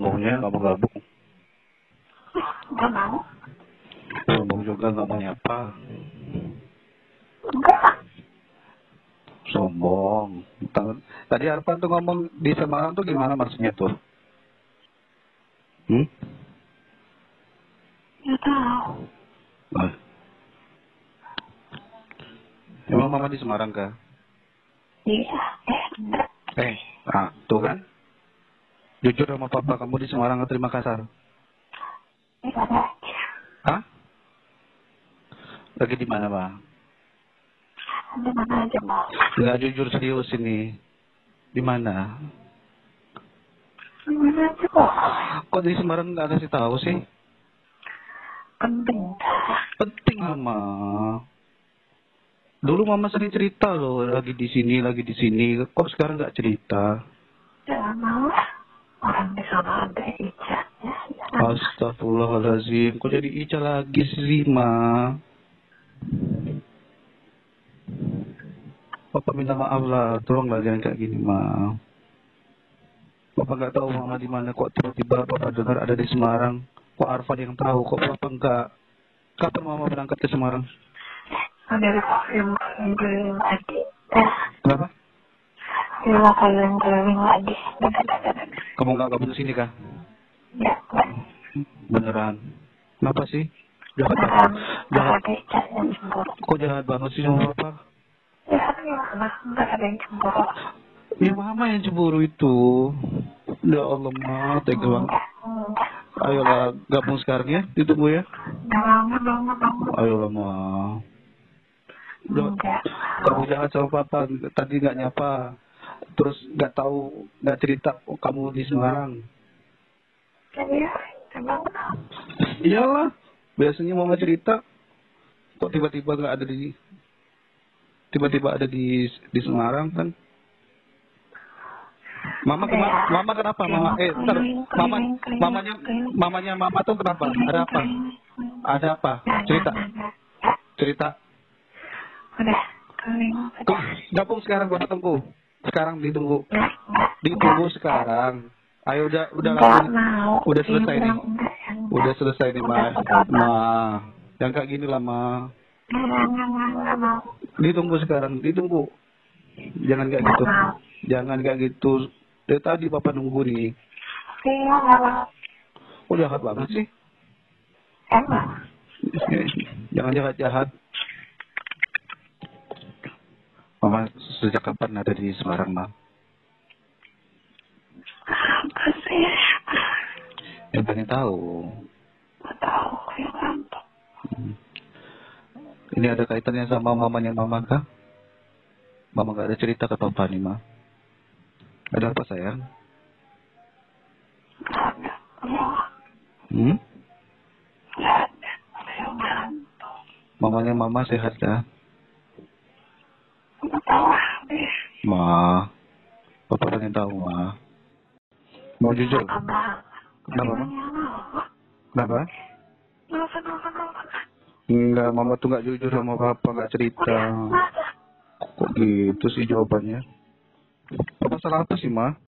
Sombongnya nggak mau gabung. Nggak mau. Sombong juga nggak mau nyapa. Enggak. Sombong. Ta- Tadi Arfan tuh ngomong di Semarang tuh gimana maksudnya tuh? Hmm? Nggak tahu. Nah. Emang mama di Semarang kah? Iya. Eh, enggak. Eh, ah, tuh kan? Jujur sama papa kamu di Semarang atau di Makassar? Hah? Lagi di mana, Bang? Di mana aja mau. Nggak jujur serius ini. Di mana? Di mana aja kok. Kok di Semarang nggak kasih tahu sih? Penting. Penting, Mama. Dulu Mama sering cerita loh, lagi di sini, lagi di sini. Kok sekarang nggak cerita? Jangan mau. Orang di sana ada. Jangan. Astagfirullahaladzim, kok jadi Ica lagi sih, Ma? Papa minta maaf lah, tolonglah jangan kayak gini, Ma. Papa nggak tahu Mama di mana, kok tiba-tiba Papa dengar ada di Semarang. Kok Arfan yang tahu, kok Papa enggak? Kapan Mama berangkat ke Semarang? Ada yang keliling lagi. Kenapa? Bila keliling-keliling lagi. Kamu nggak kabur sini kah? Ya, enggak. Beneran? Kenapa sih? Jahat banget. Jahat. Kok jahat banget sih sama Papa? Ya, gimana? Enggak ada yang cemburu. Ya mama yang cemburu itu. Ya Allah ma, tega banget. Ayolah gabung sekarang ya, ditunggu ya. Ayolah ma. Enggak. kamu jahat sama papa, tadi nggak nyapa. Terus nggak tahu, nggak cerita oh, kamu di Semarang. Iya, emang Iyalah, biasanya mama cerita. Kok tiba-tiba nggak ada di tiba-tiba ada di di Semarang kan? Mama kema- mama kenapa? Mama eh bentar. Mama mamanya mamanya mama tuh kenapa? Ada apa? Ada apa? Cerita, cerita. Udah, gabung sekarang gua tunggu. Sekarang ditunggu. Ditunggu sekarang. Ayo udah udah langsung. mau. Udah selesai nih. Udah selesai nih, Ma. Ma. Yang kayak gini lah, Ma. Enggak, enggak, enggak, enggak mau. Ditunggu sekarang, ditunggu. Jangan kayak gitu. Jangan kayak gitu. Dari tadi Papa nunggu nih. Iya. Kok jahat banget sih? Emang. Jangan jahat-jahat. Mama sejak kapan ada di Semarang, Ma? Apa sih? Yang pengen tahu. Tahu, kayak ngantuk. Hmm. Ini ada kaitannya sama mamanya Mama kah? Mama gak ada cerita ke Papa nih, Ma. Ada apa, sayang? Ada. Hmm? ada. Mamanya Mama sehat? Enggak tahu. Ma. Papa pengen tahu, Ma. Mau jujur? Kenapa, Ma? Kenapa? Enggak, Mama tuh gak jujur sama Papa, gak cerita. Kok gitu sih jawabannya? Papa salah apa sih, Ma?